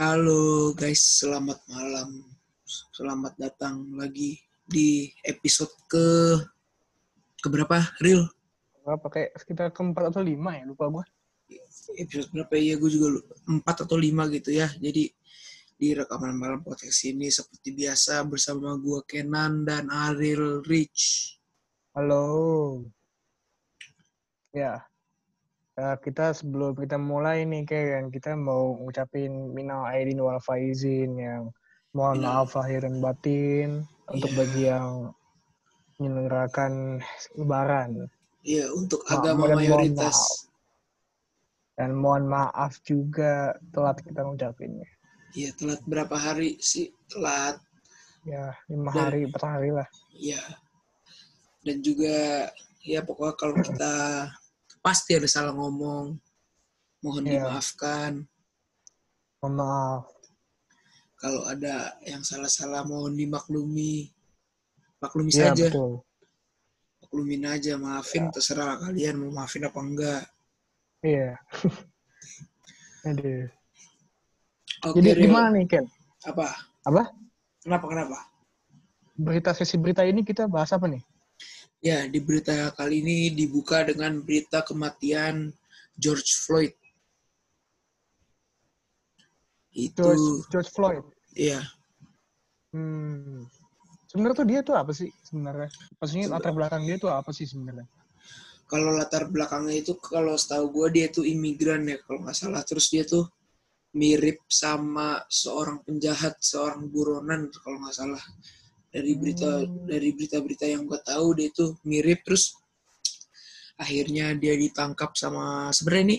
Halo guys, selamat malam. Selamat datang lagi di episode ke ke berapa? Real? Berapa kayak sekitar keempat atau lima ya lupa gua. Episode berapa ya? Gue juga lupa. empat atau lima gitu ya. Jadi di rekaman malam podcast ini seperti biasa bersama gue Kenan dan Ariel Rich. Halo. Ya. Ya, kita sebelum kita mulai nih kayak yang kita mau ngucapin minal aidin wal faizin yang mohon Minal- maaf lahir dan batin untuk Iya. bagi yang menyelenggarakan lebaran Iya, untuk Maaf, agama dan mohon mayoritas. maaf. dan mohon maaf juga telat kita ngucapinnya. Iya, telat berapa hari sih? Telat. Ya, lima Dan- hari, empat hari lah. Iya. Dan juga ya pokoknya kalau kita pasti ada salah ngomong, mohon Iya. dimaafkan. Mohon maaf. Kalau ada yang salah-salah mohon dimaklumi. Maklumi Iya, saja, betul. maklumin aja, maafin Iya. terserah kalian mau maafin apa enggak. Iya. Aduh. Oke, Jadi gimana nih, Ken? Apa? Apa? Kenapa kenapa? Berita sesi berita ini kita bahas apa nih? Ya, di berita kali ini dibuka dengan berita kematian George Floyd. Itu George, George Floyd. ya Hmm. Sebenarnya tuh dia tuh apa sih sebenarnya? Maksudnya latar belakang dia tuh apa sih sebenarnya? kalau latar belakangnya itu kalau setahu gue dia tuh imigran ya kalau nggak salah terus dia tuh mirip sama seorang penjahat seorang buronan kalau nggak salah dari berita Hmm. dari berita-berita yang gue tahu dia tuh mirip terus akhirnya dia ditangkap sama sebenarnya ini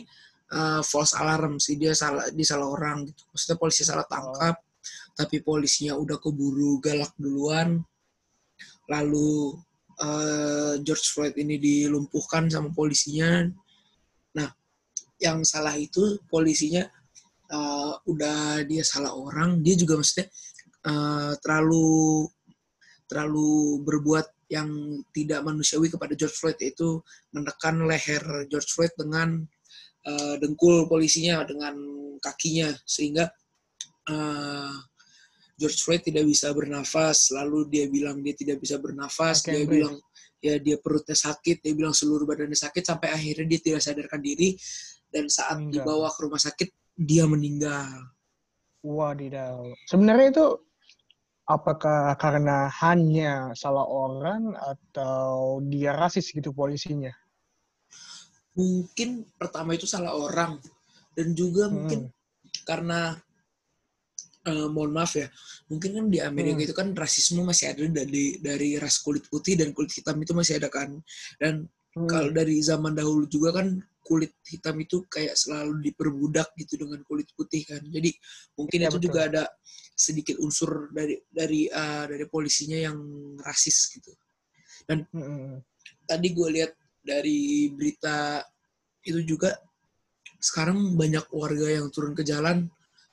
uh, false alarm sih dia salah dia salah orang gitu maksudnya polisi salah tangkap tapi polisinya udah keburu galak duluan lalu eh, George Floyd ini dilumpuhkan sama polisinya. Nah, yang salah itu polisinya eh, udah dia salah orang, dia juga maksudnya eh, terlalu terlalu berbuat yang tidak manusiawi kepada George Floyd yaitu menekan leher George Floyd dengan eh, dengkul polisinya dengan kakinya sehingga eh, George Floyd tidak bisa bernafas, lalu dia bilang dia tidak bisa bernafas, Oke, dia bilang ya dia perutnya sakit, dia bilang seluruh badannya sakit sampai akhirnya dia tidak sadarkan diri dan saat Meninggal. dibawa ke rumah sakit dia meninggal. Wadidaw. Sebenarnya itu apakah karena hanya salah orang atau dia rasis gitu polisinya? Mungkin pertama itu salah orang dan juga Hmm. mungkin karena eh, mohon maaf ya, mungkin kan di Amerika Hmm. itu kan rasisme masih ada dari dari ras kulit putih dan kulit hitam itu masih ada kan. Dan Hmm. kalau dari zaman dahulu juga kan kulit hitam itu kayak selalu diperbudak gitu dengan kulit putih kan. Jadi mungkin Iya, itu betul. juga ada sedikit unsur dari dari uh, dari polisinya yang rasis gitu. Hmm. Tadi gue lihat dari berita itu juga sekarang banyak warga yang turun ke jalan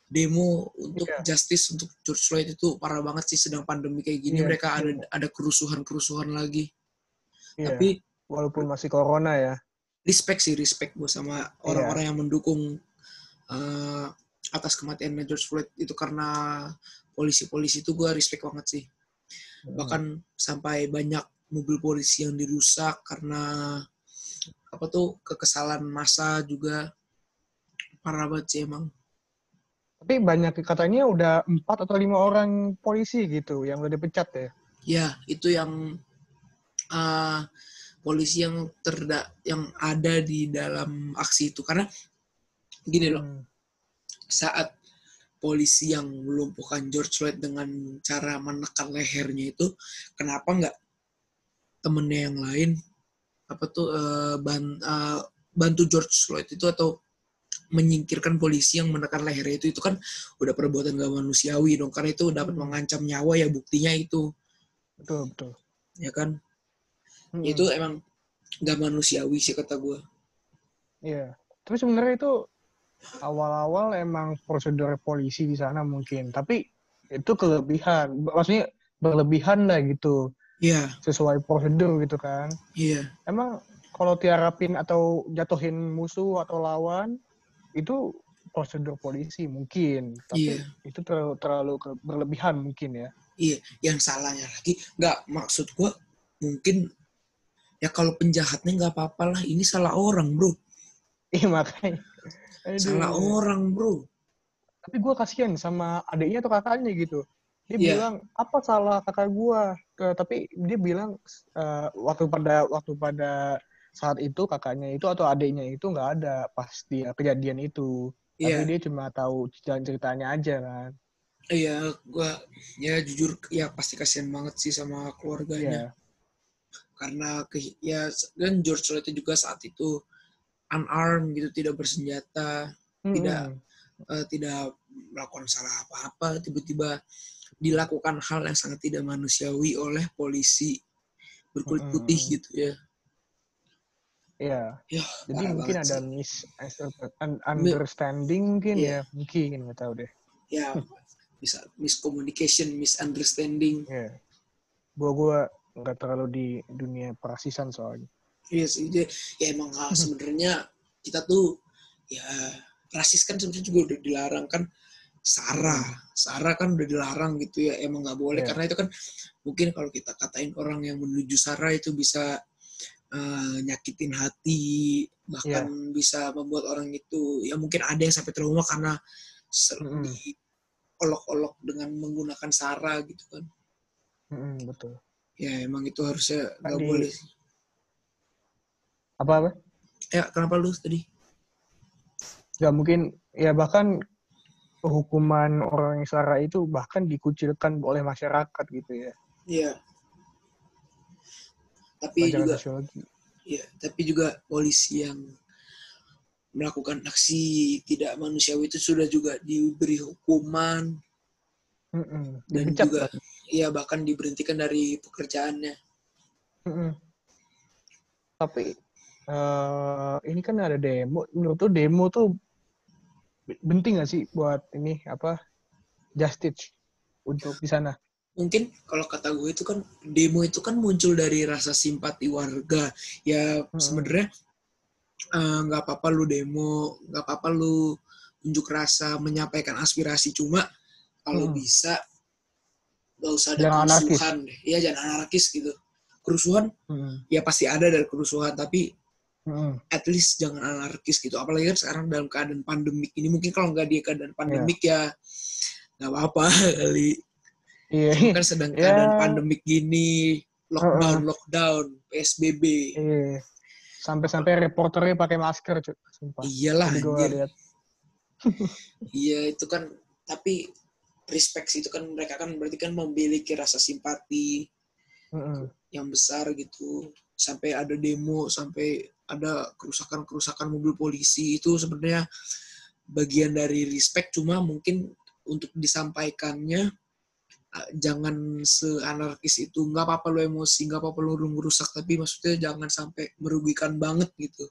demo untuk Iya. justice untuk George Floyd itu parah banget sih sedang pandemi kayak gini Iya, mereka ada betul. ada kerusuhan-kerusuhan lagi. Iya. Tapi walaupun masih corona ya. respect sih respect gue sama orang-orang yang mendukung uh, atas kematian George Floyd itu karena polisi-polisi itu gue respect banget sih Hmm. bahkan sampai banyak mobil polisi yang dirusak karena apa tuh kekesalan massa juga parah banget sih emang Tapi banyak katanya udah empat atau lima orang polisi gitu yang udah dipecat ya. ya itu yang uh, polisi yang terda yang ada di dalam aksi itu karena gini loh Hmm. Saat polisi yang melumpuhkan George Floyd dengan cara menekan lehernya itu, kenapa nggak temennya yang lain apa tuh eh, ban- eh, bantu George Floyd itu atau menyingkirkan polisi yang menekan lehernya itu itu kan udah perbuatan gak manusiawi dong karena itu dapat mengancam nyawa ya buktinya itu Betul betul. ya kan Hmm. itu emang gak manusiawi sih kata gue Iya. Tapi sebenarnya itu awal-awal emang prosedur polisi di sana mungkin, tapi itu kelebihan. Maksudnya berlebihan lah gitu, iya sesuai prosedur gitu kan. iya Emang kalau tiarapin atau jatuhin musuh atau lawan itu prosedur polisi mungkin, tapi Iya. itu terlalu terlalu berlebihan mungkin ya. Iya, yang salahnya lagi nggak maksud gua mungkin ya kalau penjahatnya nggak apa-apa lah. Ini salah orang bro, Iya makanya. Aduh. salah orang bro. Tapi gue kasihan sama adiknya atau kakaknya gitu. Dia Iya. bilang apa salah kakak gue? tapi dia bilang eh, waktu pada waktu pada saat itu kakaknya itu atau adiknya itu nggak ada pas dia kejadian itu. Tapi Iya, dia cuma tahu jalan ceritanya aja kan. iya, gua ya jujur ya pasti kasihan banget sih sama keluarganya. Iya. Karena ke, ya dan George Floyd itu juga saat itu unarmed gitu, tidak bersenjata, Tidak. Mm-mm. eh, tidak melakukan salah apa-apa, tiba-tiba dilakukan hal yang sangat tidak manusiawi oleh polisi berkulit Mm-mm. putih gitu ya. Iya. Ya, Jadi mungkin ada sih. mis un- understanding mungkin Iya. ya, mungkin nggak tahu deh. ya bisa miscommunication, misunderstanding. Iya. Gua gua nggak terlalu di dunia perasisan soalnya. Iya sih, dia, ya emang ah, sebenarnya kita tuh ya rasis kan sebenarnya juga udah dilarang kan. Sarah, Sarah kan udah dilarang gitu ya, emang nggak boleh Iya. karena itu kan mungkin kalau kita katain orang yang menuju Sarah itu bisa eh, nyakitin hati, bahkan Iya. bisa membuat orang itu ya mungkin ada yang sampai trauma karena sering olok-olok dengan menggunakan Sarah gitu kan. Mm-mm, betul. Ya emang itu harusnya nggak boleh. sih. Apa apa? Ya kenapa lu tadi? nggak mungkin ya bahkan hukuman orang yang sara itu bahkan dikucilkan oleh masyarakat gitu ya Iya. Tapi pelajaran juga sosiologi ya, tapi juga polisi yang melakukan aksi tidak manusiawi itu sudah juga diberi hukuman Mm-mm. dan Dipecat juga kan? ya bahkan diberhentikan dari pekerjaannya. Mm-mm. tapi eh, ini kan ada demo menurut tuh demo tuh penting nggak sih buat ini apa justice untuk di sana Mungkin kalau kata gue itu kan demo itu kan muncul dari rasa simpati warga. Ya Hmm. sebenarnya eh, nggak apa-apa lu demo, nggak apa-apa lu unjuk rasa, menyampaikan aspirasi. Cuma kalau Hmm. bisa nggak usah ada Jangan anarkis. kerusuhan deh. Iya jangan anarkis gitu. Kerusuhan Mm-mm. ya pasti ada dari kerusuhan, tapi Mm-mm. at least jangan anarkis gitu. Apalagi kan sekarang dalam keadaan pandemik ini. Mungkin kalau nggak di keadaan pandemik ya nggak apa-apa kali. iya Cuma kan sedang Ya. keadaan pandemik gini, lockdown, lockdown, PSBB. iya sampai-sampai reporternya pakai masker cuy sumpah Iyalah Iya itu kan tapi respect sih, itu kan mereka kan berarti kan memiliki rasa simpati Mm-mm. yang besar gitu. Sampai ada demo, sampai ada kerusakan-kerusakan mobil polisi itu sebenarnya bagian dari respect cuma mungkin untuk disampaikannya uh, jangan seanarkis itu nggak apa-apa lu emosi nggak apa-apa lu ngerusak tapi maksudnya jangan sampai merugikan banget gitu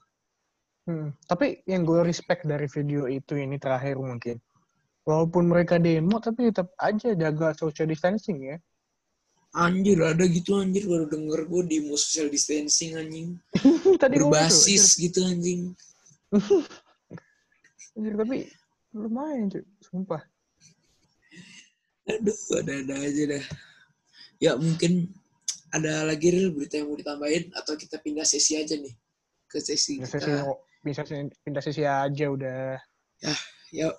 Hmm. Tapi yang gue respect dari video itu ini terakhir mungkin. Walaupun mereka demo, tapi tetap aja jaga social distancing ya. Anjir ada gitu anjir. Baru denger gue di social distancing anjing. Tadi ngeliat tuh, berbasis gitu anjing. Anjir, tapi lumayan cuy, sumpah. aduh ada-ada aja dah. Ya mungkin ada lagi real berita yang mau ditambahin? Atau kita pindah sesi aja nih? Ke sesi Bisa sih, kita. bisa sih pindah sesi aja udah. ya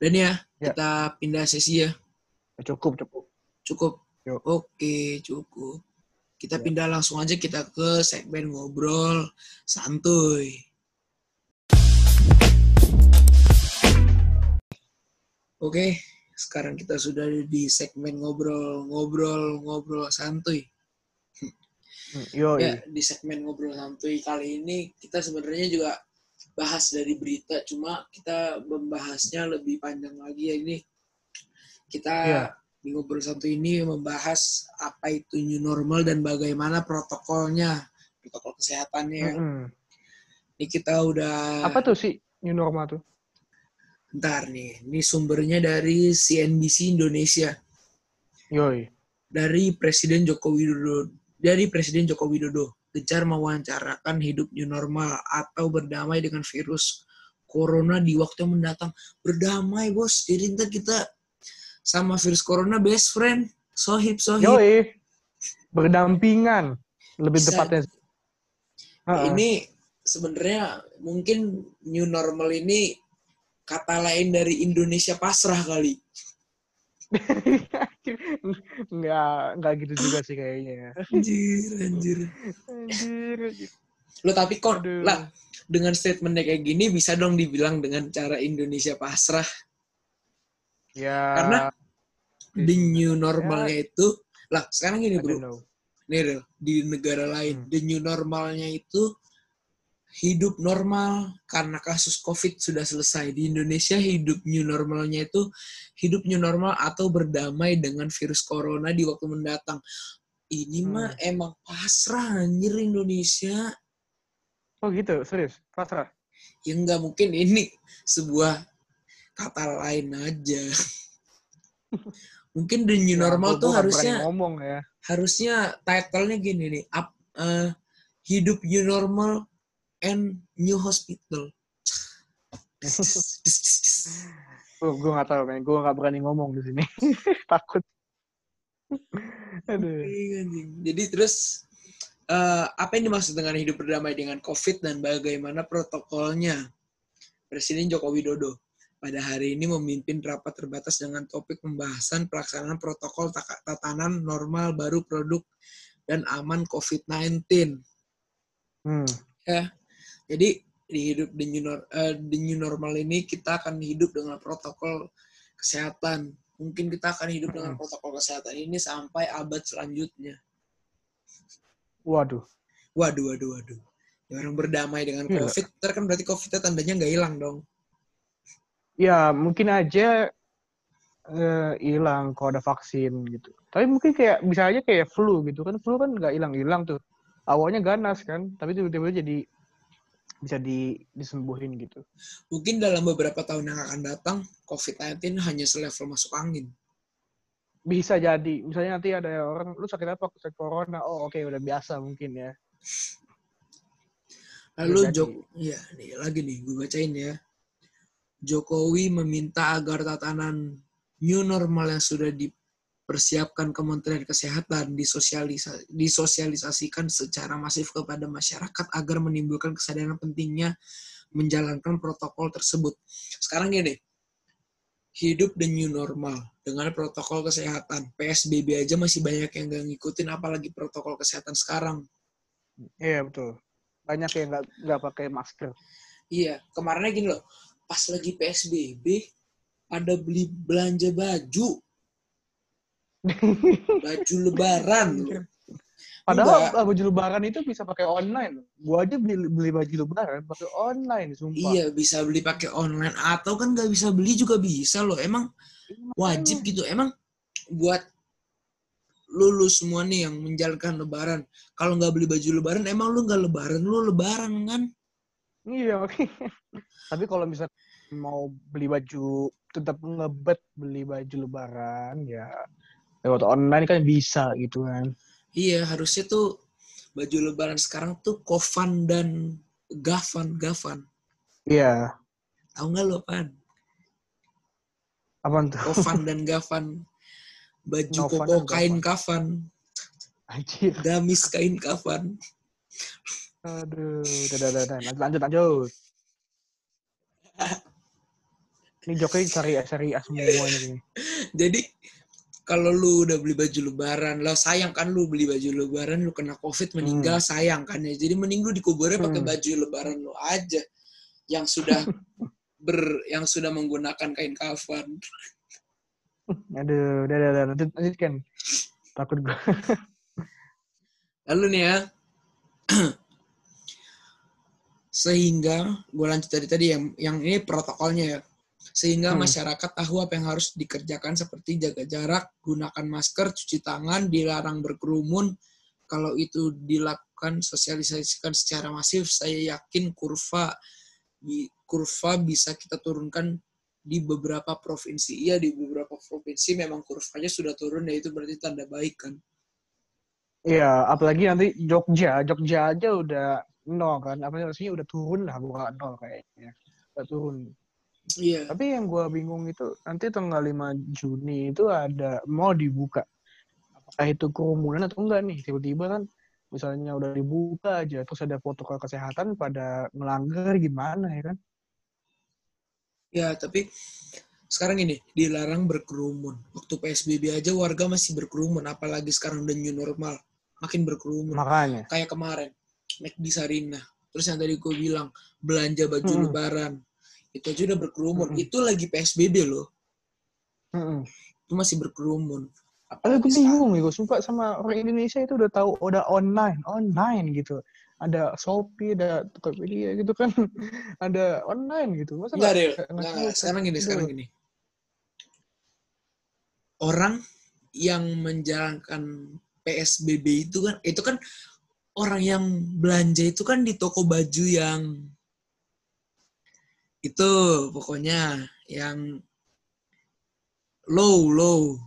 dan ya Ya. kita pindah sesi ya. Cukup, cukup. cukup Yuk. oke cukup kita Ya. pindah langsung aja kita ke segmen ngobrol santuy Oke, sekarang kita sudah di segmen ngobrol ngobrol ngobrol santuy. Hmm, Yo, Ya, di segmen ngobrol santuy kali ini kita sebenarnya juga bahas dari berita, cuma kita membahasnya lebih panjang lagi ya ini. Kita Iya. Di ngobrol santuy ini membahas apa itu new normal dan bagaimana protokolnya, protokol kesehatannya. Mm-mm. Ini kita udah Apa tuh sih new normal tuh? Bentar nih, ini sumbernya dari CNBC Indonesia. Yoi. dari Presiden Joko Widodo dari Presiden Joko Widodo gencar mewawancarakan hidup new normal atau berdamai dengan virus corona di waktu yang mendatang. Berdamai, bos. Jadi ntar kita sama virus corona best friend. Sohib, sohib. Yoi. Berdampingan. Lebih Bisa. tepatnya. Ha-ha. Ini sebenarnya mungkin new normal ini kata lain dari Indonesia pasrah kali. nggak nggak gitu juga sih kayaknya. Anjir, anjir. Anjir. Lo tapi kok lah dengan statementnya kayak gini bisa dong dibilang dengan cara Indonesia pasrah. Ya. Karena The new normalnya itu lah sekarang gini bro, nih di negara lain Hmm. the new normalnya itu hidup normal karena kasus covid sudah selesai di Indonesia hidup new normalnya itu hidup new normal atau berdamai dengan virus corona di waktu mendatang ini Hmm. mah emang pasrah anjir Indonesia Oh gitu, serius, pasrah. ya nggak mungkin ini sebuah kata lain aja mungkin the new Ya, normal tuh harusnya ngomong ya. harusnya title-nya gini nih up, eh, hidup new normal and new hospital Gue gue nggak tahu men, gue nggak berani ngomong di sini. Takut. Aduh. Jadi terus eh, apa yang dimaksud dengan hidup berdamai dengan COVID dan bagaimana protokolnya? Presiden Joko Widodo pada hari ini memimpin rapat terbatas dengan topik pembahasan pelaksanaan protokol tatanan normal baru produk dan aman COVID-19. Hmm. Ya, jadi di hidup the new, eh, the new normal ini kita akan hidup dengan protokol kesehatan. Mungkin kita akan hidup dengan Mm. protokol kesehatan ini sampai abad selanjutnya. Waduh. Waduh, waduh, waduh. Ya, orang berdamai dengan. COVID, ntar kan berarti COVID-nya tandanya nggak hilang dong. Ya mungkin aja eh, hilang kalau ada vaksin gitu. Tapi mungkin kayak bisa aja kayak flu gitu kan. Flu kan nggak hilang-hilang tuh. Awalnya ganas kan, tapi tiba-tiba jadi bisa di, disembuhin gitu. Mungkin dalam beberapa tahun yang akan datang, COVID-19 hanya selevel masuk angin. Bisa jadi. Misalnya nanti ada orang, lu sakit apa? Sakit corona. Oh oke udah biasa mungkin ya. Lalu Jok, ya nih lagi nih, gue bacain ya. Jokowi meminta agar tatanan new normal yang sudah dipersiapkan Kementerian Kesehatan disosialisa- disosialisasikan secara masif kepada masyarakat agar menimbulkan kesadaran pentingnya menjalankan protokol tersebut. Sekarang gini, hidup the new normal dengan protokol kesehatan. PSBB aja masih banyak yang nggak ngikutin, apalagi protokol kesehatan sekarang. Iya betul. Banyak yang nggak nggak pakai masker. Iya, kemarinnya gini loh, pas lagi PSBB, ada beli belanja baju. Baju lebaran. Padahal Enggak. ah, baju lebaran itu bisa pakai online. Gua aja beli beli baju lebaran pakai online, sumpah. Iya, bisa beli pakai online. Atau kan nggak bisa beli juga bisa loh. Emang wajib gitu. Emang buat lulu semua nih yang menjalankan lebaran. Kalau nggak beli baju lebaran, emang lu nggak lebaran, lu lebaran kan? Iya, oke. Tapi kalau misalnya mau beli baju tetap ngebet beli baju lebaran ya lewat online kan bisa gitu kan. Iya, harusnya tuh baju lebaran sekarang tuh Kofan dan Gavan, Gavan. Iya. Tahu nggak lo, Pan? Apaan tuh? Kofan dan Gavan. Baju Novan koko kain kafan. Anjir. Gamis kain kafan. Aduh, udah, udah, udah. Lanjut, lanjut, lanjut. Ini Jokowi cari A semua nih. Jadi kalau lu udah beli baju lebaran, lo sayang kan lu beli baju lebaran, lu kena covid meninggal sayang kan ya. Jadi mending lu dikuburnya pakai Hmm. baju lebaran lu aja yang sudah ber yang sudah menggunakan kain kafan. Aduh, udah, udah, udah. Lanjut, lanjut kan. Takut gue. Lalu nih ya, sehingga gue lanjut tadi tadi yang yang ini protokolnya ya, sehingga Hmm. masyarakat tahu apa yang harus dikerjakan seperti jaga jarak, gunakan masker, cuci tangan, dilarang berkerumun. Kalau itu dilakukan sosialisasikan secara masif, saya yakin kurva kurva bisa kita turunkan di beberapa provinsi. Iya di beberapa provinsi memang kurvanya sudah turun, ya itu berarti tanda baik kan. Iya, apalagi nanti Jogja. Jogja aja udah nol kan. Apa maksudnya udah turun lah, bukan nol kayaknya. nggak turun. Iya. Tapi yang gua bingung itu nanti tanggal 5 Juni itu ada mau dibuka. Apakah itu kerumunan atau enggak nih? Tiba-tiba kan misalnya udah dibuka aja terus ada protokol kesehatan pada melanggar gimana ya kan? Ya, tapi sekarang ini dilarang berkerumun. Waktu PSBB aja warga masih berkerumun, apalagi sekarang udah new normal, makin berkerumun. Makanya. Kayak kemarin, naik di Sarina. Terus yang tadi gue bilang, belanja baju Hmm. lebaran. Itu aja udah berkerumun. Mm-mm. Itu lagi PSBB loh. Mm-mm. Itu masih berkerumun. Apalagi gue bingung nih, gue sumpah sama orang Indonesia itu udah tahu udah online, online gitu. Ada Shopee, ada Tokopedia gitu kan, ada online gitu. Masa Enggak, nggak- Del. Sekarang gini, sekarang gini. Orang yang menjalankan PSBB itu kan, itu kan orang yang belanja itu kan di toko baju yang itu pokoknya yang low, low,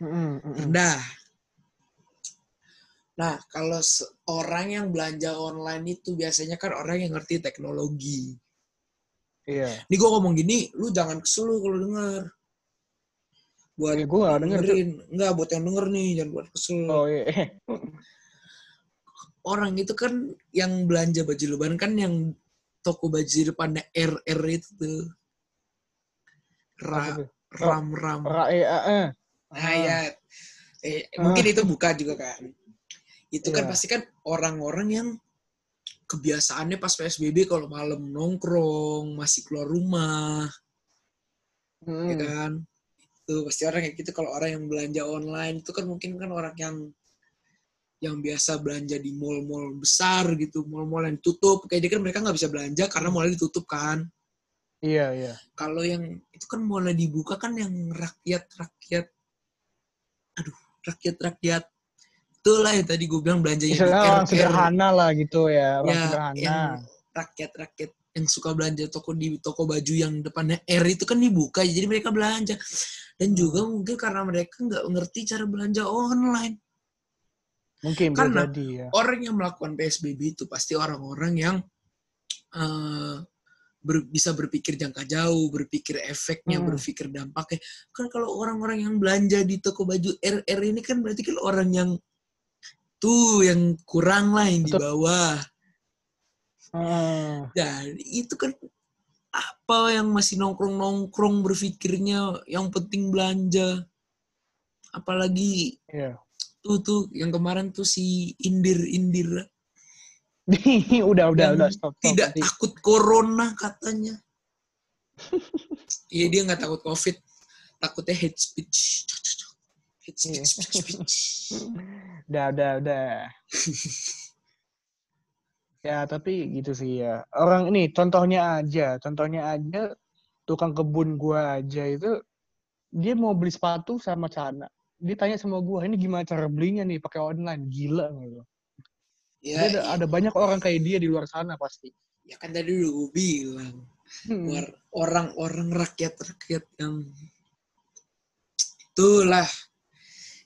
rendah. Nah, kalau orang yang belanja online itu biasanya kan orang yang ngerti teknologi. Iya. Ini gue ngomong gini, lu jangan kesel lu kalau denger. Buat Ya, gue gak denger. Dengerin. Enggak, buat yang denger nih, jangan buat kesel. Oh iya. Orang itu kan yang belanja baju lebaran kan yang toko baju di depannya RR itu tuh. Ra, ram, ram. Ra, eh, eh, eh. Nah, ya. Eh, mungkin itu buka juga kan. Itu kan Iya. pasti kan orang-orang yang kebiasaannya pas PSBB kalau malam nongkrong, masih keluar rumah, Mm-mm. ya kan? Itu pasti orang kayak gitu kalau orang yang belanja online itu kan mungkin kan orang yang yang biasa belanja di mall-mall besar gitu, mall-mall yang tutup. Kayak dia kan mereka nggak bisa belanja karena mallnya ditutup kan. Iya, iya. Kalau yang itu kan mallnya dibuka kan yang rakyat-rakyat, aduh, rakyat-rakyat. Itulah yang tadi gue bilang belanjanya di Istilahnya orang RR. sederhana lah gitu ya, orang Ya, sederhana. yang rakyat-rakyat yang suka belanja toko di toko baju yang depannya R itu kan dibuka, jadi mereka belanja. Dan juga mungkin karena mereka nggak ngerti cara belanja online. Mungkin Karena jadi ya. Orang yang melakukan PSBB itu pasti orang-orang yang eh, ber- bisa berpikir jangka jauh, berpikir efeknya, Hmm. berpikir dampaknya. Kan kalau orang-orang yang belanja di toko baju RR ini kan berarti kan orang yang tuh yang kurang lah yang di bawah. Heeh. Ya, itu kan apa yang masih nongkrong-nongkrong berpikirnya yang penting belanja. Apalagi Iya. Tuh tuh yang kemarin tuh si Indir-Indir udah, udah, Yang udah stop, stop. tidak Nanti. takut corona katanya. Iya dia nggak takut covid, takutnya hate speech. Hate Iya. speech, speech, speech. Udah, udah, udah. ya, tapi gitu sih ya. Orang ini contohnya aja, contohnya aja tukang kebun gua aja itu dia mau beli sepatu sama celana. Dia tanya sama gua, ini gimana cara belinya nih pakai online? Gila gitu. Ya, Jadi ada, iya. ada banyak orang kayak dia di luar sana pasti. ya kan tadi udah gue bilang Hmm. Orang-orang rakyat-rakyat yang itulah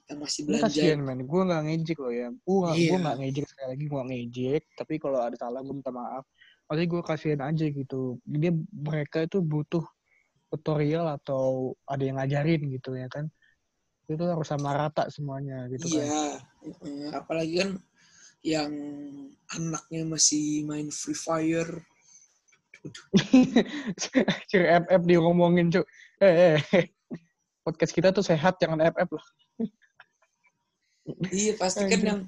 yang masih belanja. kasihan men, gue gak ngejek loh ya. Gue gak, gua gak ngejek sekali lagi, gue ngejek. Tapi kalau ada salah gue minta maaf. Maksudnya gue kasihan aja gitu. Dia mereka itu butuh tutorial atau ada yang ngajarin gitu ya kan. Itu harus sama rata semuanya gitu kan. Iya, eh, apalagi kan yang anaknya masih main Free Fire. Ciri FF dia ngomongin cuk. Eh, eh. Podcast kita tuh sehat, jangan FF lah. Iya pasti kan yang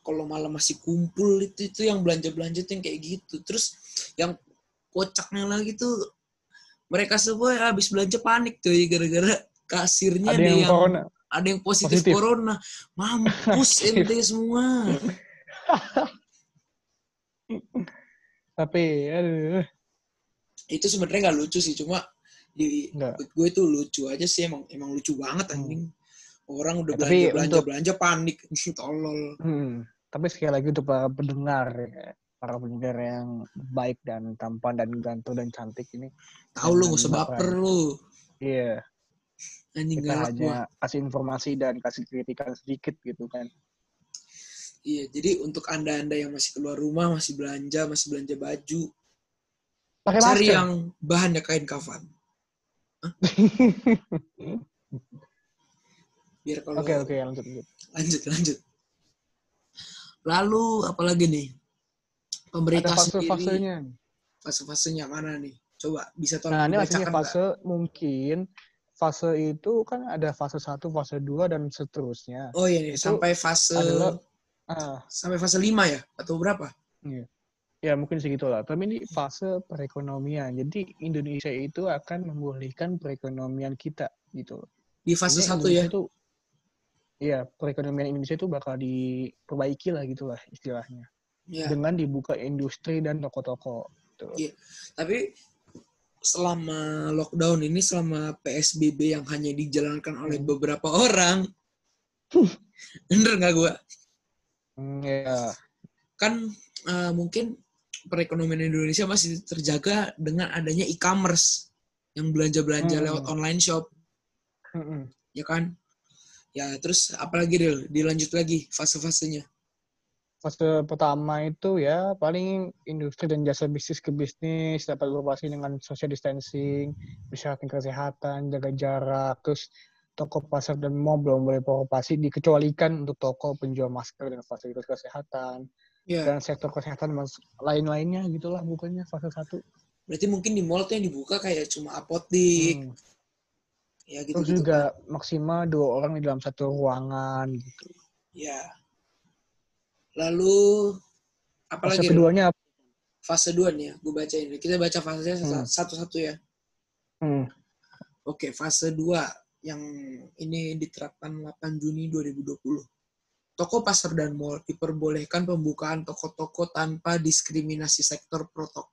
kalau malam masih kumpul itu itu yang belanja belanja tuh yang kayak gitu. Terus yang kocaknya lagi tuh mereka semua habis belanja panik tuh gara-gara kasirnya ada, yang yang, corona. Ada yang positif, Positif. corona. Mampus ente semua. Tapi, aduh. Itu sebenarnya nggak lucu sih, cuma di Nggak. gue itu lucu aja sih emang emang lucu banget anjing. Orang udah Ya, belanja belanja untuk- belanja panik, tolol. Hmm. Tapi sekali lagi untuk para pendengar, para pendengar yang baik dan tampan dan ganteng dan cantik ini, Tahu lu nggak usah baper. lu. iya Anjing kita hanya gua. kasih informasi dan kasih kritikan sedikit gitu kan. Iya, jadi untuk anda-anda yang masih keluar rumah, masih belanja, masih belanja baju, Pakai Cari masker. yang bahannya kain kafan. Biar kalau Oke oke lanjut lanjut. lanjut lanjut. Lalu apalagi nih? Ada Pemerintah sendiri fase-fasenya. fase-fasenya mana nih? Coba bisa tolong Nah ini maksudnya fase mungkin fase itu kan ada fase 1, fase 2 dan seterusnya. Oh iya Itu sampai fase adalah- Ah, sampai fase 5 ya atau berapa? iya. Ya mungkin segitulah. Tapi ini fase perekonomian. Jadi Indonesia itu akan memulihkan perekonomian kita gitu. Di fase 1 ya. Tuh, Iya, perekonomian Indonesia itu bakal diperbaiki lah gitu lah istilahnya. Ya. Dengan dibuka industri dan toko-toko. Gitu. Iya. Tapi selama lockdown ini, selama PSBB yang hanya dijalankan oleh Hmm. beberapa orang, bener nggak gua? Hmm, ya. Kan eh, mungkin perekonomian Indonesia masih terjaga dengan adanya e-commerce yang belanja-belanja Hmm. lewat online shop, Mm-mm. ya kan? Ya terus apalagi Ril? Dilanjut lagi fase-fasenya. Fase pertama itu ya paling industri dan jasa bisnis ke bisnis dapat beroperasi dengan social distancing, persyaratan kesehatan, jaga jarak, terus toko pasar dan mall belum boleh beroperasi dikecualikan untuk toko penjual masker dan fasilitas kesehatan Ya. dan sektor kesehatan lain-lainnya gitulah bukannya fase satu. Berarti mungkin di mall tuh yang dibuka kayak cuma apotik, Hmm. ya gitu Terus juga maksimal dua orang di dalam satu ruangan gitu. Ya. Lalu Fase apalagi Ril? keduanya apa? fase 2 nih ya, gue bacain. Kita baca fasenya Hmm. satu-satu ya. Hmm. Oke, fase 2 yang ini diterapkan 8 Juni 2020. Toko pasar dan mall diperbolehkan pembukaan toko-toko tanpa diskriminasi sektor protok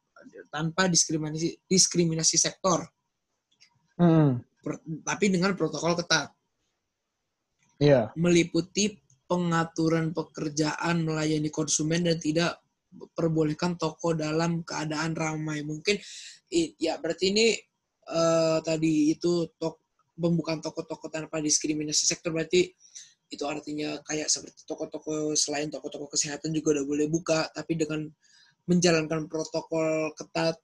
tanpa diskriminasi diskriminasi sektor, Hmm. per- tapi dengan protokol ketat. Iya. meliputi pengaturan pekerjaan melayani konsumen dan tidak perbolehkan toko dalam keadaan ramai. Mungkin ya berarti ini eh, tadi itu tok, pembukaan toko-toko tanpa diskriminasi sektor berarti itu artinya kayak seperti toko-toko selain toko-toko kesehatan juga udah boleh buka tapi dengan menjalankan protokol ketat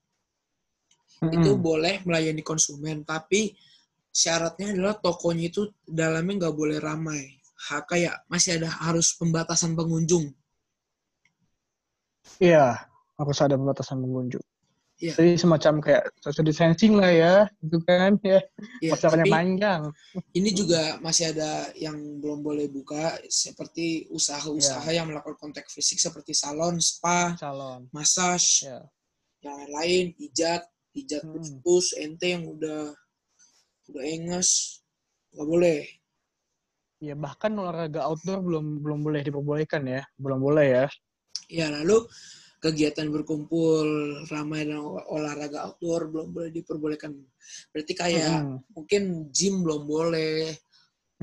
itu Mm-mm. boleh melayani konsumen tapi syaratnya adalah tokonya itu dalamnya nggak boleh ramai kayak masih ada harus pembatasan pengunjung Iya, harus ada pembatasan pengunjung. Iya. Jadi semacam kayak social distancing lah ya, gitu kan ya. ya, tapi panjang. ini juga masih ada yang belum boleh buka seperti usaha-usaha Iya. yang melakukan kontak fisik seperti salon spa Calon. massage Ya. yang lain-lain pijat pijat Hmm. putus ente yang udah udah enges nggak boleh Ya bahkan olahraga outdoor belum belum boleh diperbolehkan ya, belum boleh ya. Ya, lalu kegiatan berkumpul ramai dan ol- olahraga outdoor belum boleh diperbolehkan. Berarti kayak Mm-mm. mungkin gym belum boleh,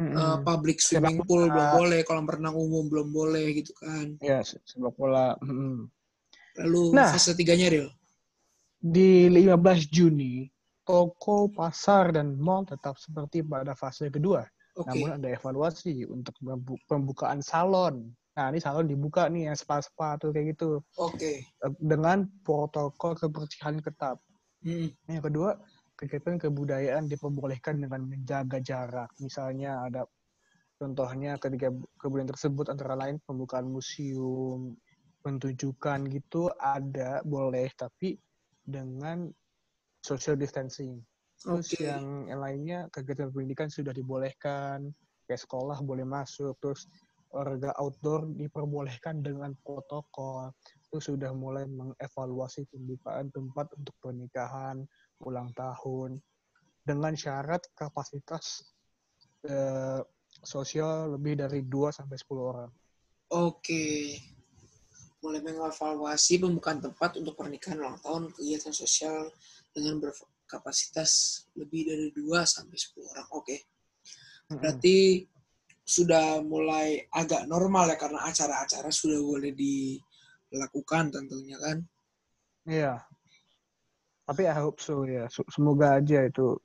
Mm-mm. eh, public swimming pool belum boleh, kolam renang umum belum boleh gitu kan. Ya se- sepak bola. Mm-mm. Lalu Nah. fase tiganya real. Di 15 Juni toko, pasar dan mall tetap seperti pada fase kedua. Oke. Namun ada evaluasi untuk pembu- pembukaan salon. Nah, ini salon dibuka nih yang spa-spa tuh kayak gitu Oke. Eh, dengan protokol kebersihan ketat. Hmm. Yang kedua, kegiatan kebudayaan diperbolehkan dengan menjaga jarak. Misalnya ada contohnya ketika kebudayaan tersebut antara lain pembukaan museum, pentunjukan gitu ada boleh tapi dengan social distancing. Terus Oke. yang, lainnya kegiatan pendidikan sudah dibolehkan, kayak sekolah boleh masuk, terus olahraga outdoor diperbolehkan dengan protokol. Terus sudah mulai mengevaluasi pembukaan tempat untuk pernikahan, ulang tahun, dengan syarat kapasitas eh, sosial lebih dari 2 sampai 10 orang. Oke. Mulai mengevaluasi pembukaan tempat untuk pernikahan ulang tahun kegiatan sosial dengan berkapasitas lebih dari 2 sampai 10 orang. Oke. Berarti sudah mulai agak normal ya karena acara-acara sudah boleh dilakukan tentunya kan. Iya. Tapi I hope so ya. Semoga aja itu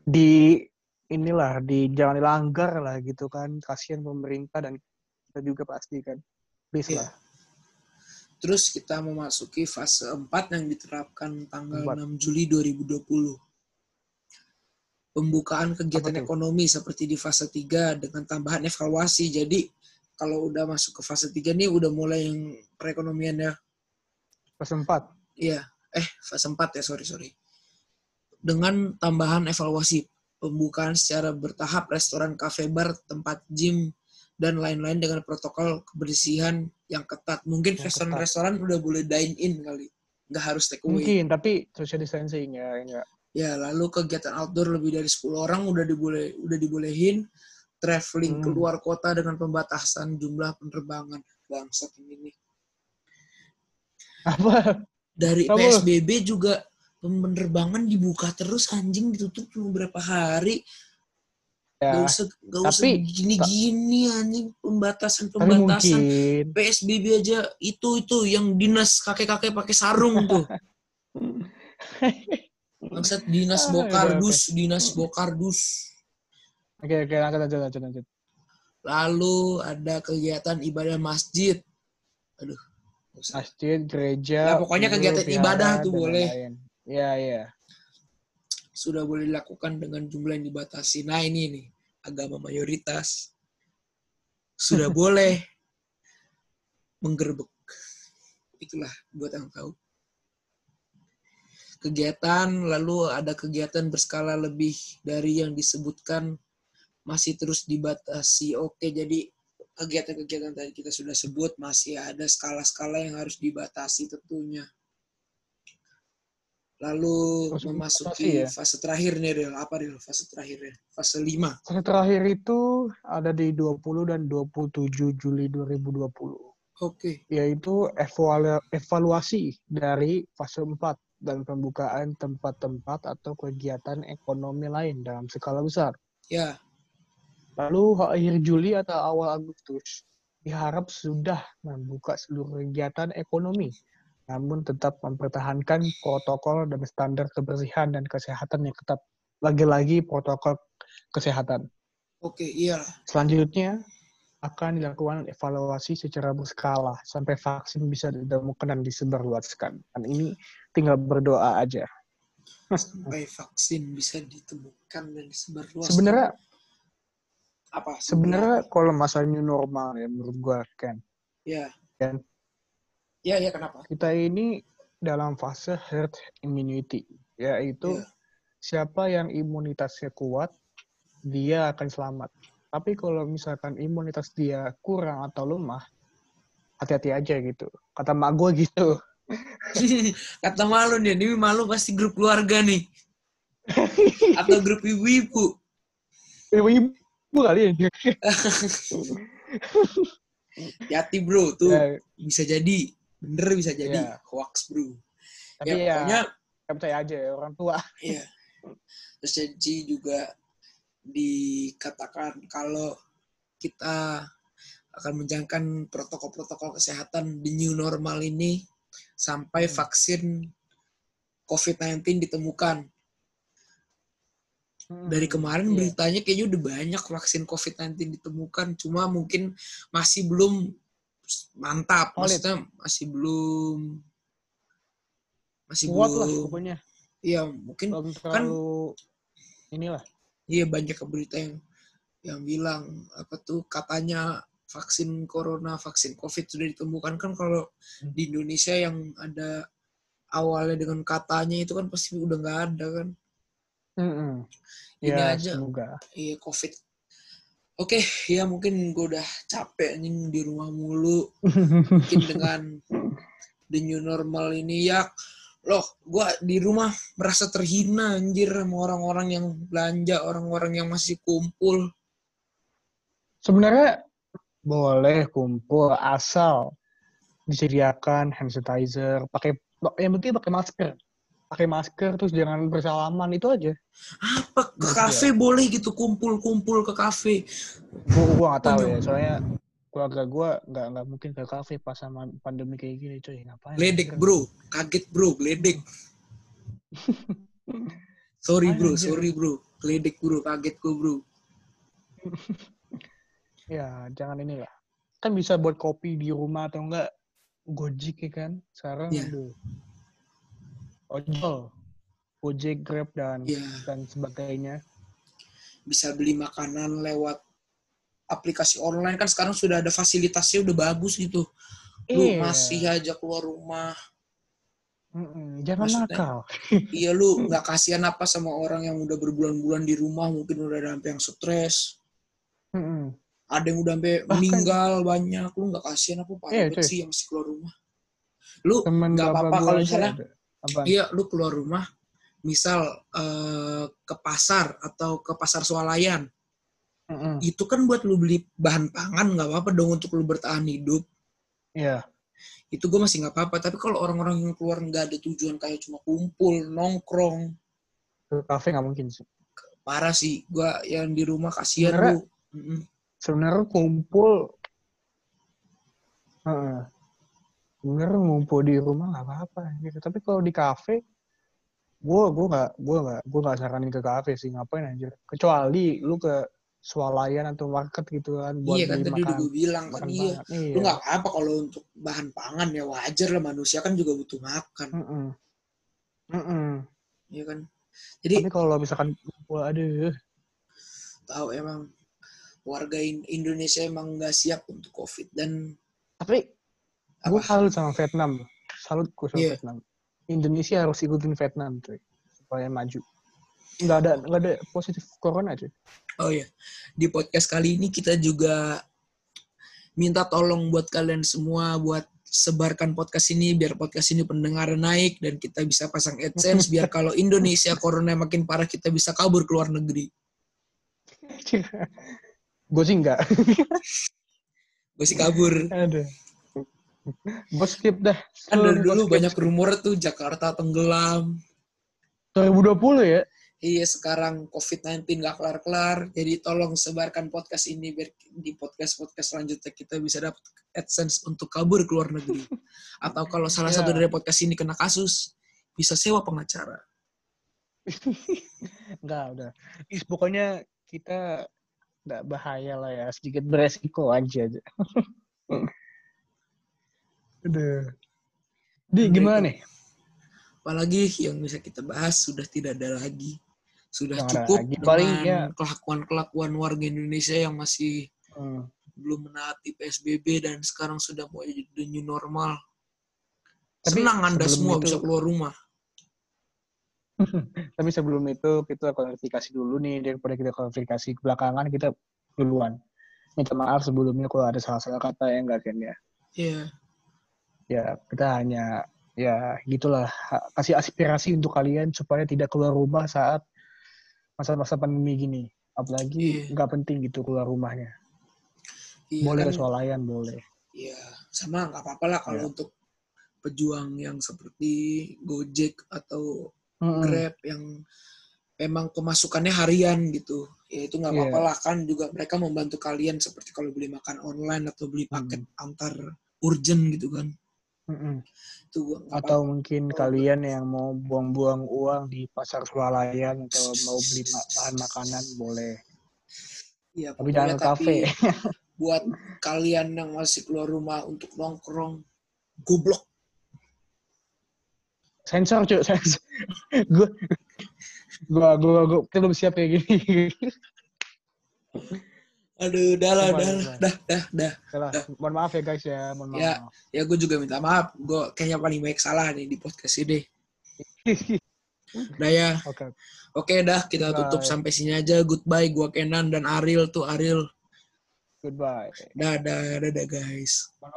di inilah di jangan dilanggar lah gitu kan. Kasihan pemerintah dan kita juga pasti kan. Please Iya. lah. Terus kita memasuki fase 4 yang diterapkan tanggal Empat. 6 Juli 2020. Pembukaan kegiatan ekonomi seperti di fase 3 dengan tambahan evaluasi. Jadi kalau udah masuk ke fase 3 nih udah mulai yang perekonomian ya. Pas empat. Iya, eh fase 4 ya, sorry sorry. Dengan tambahan evaluasi pembukaan secara bertahap restoran, kafe, bar, tempat gym dan lain-lain dengan protokol kebersihan yang ketat. Mungkin Yang restoran-restoran udah boleh dine in kali, nggak harus take away. Mungkin, tapi social distancing ya. Enggak. Ya, lalu kegiatan outdoor lebih dari 10 orang udah diboleh udah dibolehin. Traveling Hmm. keluar kota dengan pembatasan jumlah penerbangan. Bangsat ini. Apa? Dari Apa? PSBB juga penerbangan dibuka terus anjing ditutup cuma berapa hari. Gak Ya, usah gak usah tapi- gini-gini anjing pembatasan tapi pembatasan. mungkin. PSBB aja itu itu yang dinas kakek-kakek pakai sarung tuh. Bangsat dinas Ah, bokardus, dinas bokardus. Oke, oke, lanjut, lanjut, lanjut, lanjut. Lalu ada kegiatan ibadah masjid. Aduh. Masjid, gereja. Ya, pokoknya kegiatan ibadah tuh boleh. Iya, iya. Sudah boleh dilakukan dengan jumlah yang dibatasi. Nah ini nih, agama mayoritas. Sudah boleh menggerbek. Itulah buat yang tahu. Kegiatan, lalu ada kegiatan berskala lebih dari yang disebutkan masih terus dibatasi. Oke, jadi kegiatan-kegiatan tadi kita sudah sebut masih ada skala-skala yang harus dibatasi tentunya. Lalu Harus memasuki ya? fase terakhir nih, Ril. Apa, Ril? Fase terakhirnya? Fase 5. Fase terakhir itu ada di 20 dan 27 Juli 2020, Oke. yaitu evalu- evaluasi dari fase 4 dan pembukaan tempat-tempat atau kegiatan ekonomi lain dalam skala besar. Ya, Lalu akhir Juli atau awal Agustus diharap sudah membuka seluruh kegiatan ekonomi, namun tetap mempertahankan protokol dan standar kebersihan dan kesehatan yang ketat. Lagi-lagi protokol kesehatan. oke. Iya. Selanjutnya akan dilakukan evaluasi secara berskala sampai vaksin bisa ditemukan dan disebarluaskan. Dan ini tinggal berdoa aja. Sampai vaksin bisa ditemukan dan disebarluaskan. Sebenarnya apa? sebenarnya kalau masa new normal ya menurut gua kan Ya. Kan? Ya, ya kenapa? kita ini dalam fase herd immunity, yaitu Ya. siapa yang imunitasnya kuat, dia akan selamat. Tapi kalau misalkan imunitas dia kurang atau lemah, hati-hati aja gitu. Kata mak gue gitu. Kata malu nih, ini malu pasti grup keluarga nih. Atau grup ibu-ibu. Ibu-ibu kali ya. Hati bro, tuh Ya, bisa jadi. Bener bisa jadi. Ya. Hoax bro. tapi ya, ya, pokoknya ya percaya aja ya, orang tua. Iya. Terus jadi juga dikatakan kalau kita akan menjalankan protokol-protokol kesehatan di new normal ini sampai Hmm. vaksin COVID-19 ditemukan. Dari kemarin Iya. beritanya kayaknya udah banyak vaksin COVID-19 ditemukan, cuma mungkin masih belum mantap. Solid. Maksudnya masih belum masih kuat lah belum. pokoknya. Iya, mungkin Belum terlalu inilah. Iya banyak berita yang yang bilang apa tuh katanya vaksin corona, vaksin covid sudah ditemukan kan kalau Hmm. di Indonesia yang ada awalnya dengan katanya itu kan pasti udah nggak ada kan. Mm-mm. Ini Ya, aja. semoga. Iya covid. Oke, ya mungkin gue udah capek nih di rumah mulu. Mungkin dengan the new normal ini ya loh gue di rumah merasa terhina anjir sama orang-orang yang belanja orang-orang yang masih kumpul Sebenarnya boleh kumpul asal disediakan hand sanitizer, pakai yang penting pakai masker. Pakai masker terus jangan bersalaman itu aja. apa ke kafe boleh gitu kumpul-kumpul ke kafe Gua gua nggak tahu ya, soalnya keluarga gua nggak nggak mungkin ke kafe pas sama pandemi kayak gini coy ngapain? Anjir? bro, kaget bro, gledek. sorry bro, sorry bro, gledek bro, kaget gue bro. Ya jangan inilah. Kan bisa buat kopi di rumah atau enggak Gojek ya kan. Sekarang aduh. Ojol. Gojek, Grab dan Iya. dan sebagainya. bisa beli makanan lewat aplikasi online kan sekarang sudah ada fasilitasnya udah bagus gitu. Lu Iya. masih aja keluar rumah. Mm-mm, Jangan Maksudnya- nakal. Iya lu nggak kasihan apa sama orang yang udah berbulan-bulan di rumah mungkin udah ada sampai yang stres. Mm-mm. Ada yang udah sampai meninggal banyak. Lu nggak kasihan apa parah Iya, cuy. sih yang masih keluar rumah. Lu nggak apa-apa kalau misalnya ada. Iya, lu keluar rumah, misal eh, ke pasar atau ke pasar swalayan, Mm-mm. itu kan buat lu beli bahan pangan nggak apa-apa dong untuk lu bertahan hidup. Iya. Itu gue masih nggak apa-apa. Tapi kalau orang-orang yang keluar nggak ada tujuan kayak cuma kumpul, nongkrong, Ke kafe nggak mungkin sih. parah sih. Gua yang di rumah kasihan lu. Mm-mm. Sebenarnya kumpul. Sebenarnya ngumpul di rumah nggak apa-apa gitu. Tapi kalau di kafe, gue gue nggak gue nggak gue nggak saranin ke kafe sih ngapain anjir. Kecuali lu ke swalayan atau market gitu kan buat Iya kan tadi udah makan. gue bilang kan iya. Iya. Lu nggak apa kalau untuk bahan pangan ya wajar lah manusia kan juga butuh makan, Mm-mm. Mm-mm. ya kan. Jadi Tapi kalau misalkan kumpul, aduh, tahu emang warga In- Indonesia emang nggak siap untuk COVID dan tapi gue salut sama Vietnam. Salut gue sama Iya. Vietnam. Indonesia harus ikutin Vietnam tuh supaya maju. Nggak ada nggak ada positif corona cuy. Oh ya, di podcast kali ini kita juga minta tolong buat kalian semua buat sebarkan podcast ini biar podcast ini pendengar naik dan kita bisa pasang AdSense biar kalau Indonesia corona makin parah kita bisa kabur ke luar negeri. gue sih enggak. Gue sih kabur. Aduh. Gue skip dah. Kan dari dulu skip. banyak rumor tuh Jakarta tenggelam. 2020 ya. Iya sekarang COVID-19 gak kelar-kelar. Jadi tolong sebarkan podcast ini biar di podcast-podcast selanjutnya kita bisa dapat AdSense untuk kabur ke luar negeri. Atau kalau salah Iya. satu dari podcast ini kena kasus, bisa sewa pengacara. Enggak udah. Is, pokoknya kita enggak bahaya lah ya. Sedikit beresiko aja. Aduh. Di gimana nih? Apalagi yang bisa kita bahas sudah tidak ada lagi. Sudah Nggak cukup lagi. dengan Paling ya- kelakuan-kelakuan warga Indonesia yang masih Hmm. belum menaati PSBB dan sekarang sudah mau jadi new normal. Tapi Senang Anda semua itu- bisa keluar rumah. Tapi sebelum itu kita klarifikasi dulu nih daripada kita klarifikasi belakangan kita duluan. Minta maaf sebelumnya kalau ada salah-salah kata yang enggak kan ya. Iya. Ya kita hanya ya gitulah kasih aspirasi untuk kalian supaya tidak keluar rumah saat masa-masa pandemi gini. Apalagi Iya. nggak penting gitu keluar rumahnya. Iya boleh kan? swalayan boleh. Iya, sama nggak apa-apa lah kalau Iya. untuk pejuang yang seperti Gojek atau Mm-mm. Grab yang memang pemasukannya harian gitu. Ya itu nggak Iya. apa-apa lah kan juga mereka membantu kalian seperti kalau beli makan online atau beli paket antar urgent gitu kan. Mm-mm. Gua nggak Atau apa-apa. mungkin kalian yang mau buang-buang uang di pasar swalayan atau mau beli bahan makanan boleh. Iya, Tapi jangan kafe. buat kalian yang masih keluar rumah untuk nongkrong goblok. sensor cuy sensor gue gue gue gue kita belum siap kayak gini Aduh, dah lah, dah, coba. dah, dah, dah. Mohon maaf ya guys ya mohon Ya. maaf Ya gue juga minta maaf. Gue kayaknya paling banyak salah nih di podcast ini. Dah ya. oke Oke dah, kita tutup Bye. sampai sini aja. Goodbye, gua Kenan dan Ariel tuh Ariel. goodbye Dadah, dadah guys.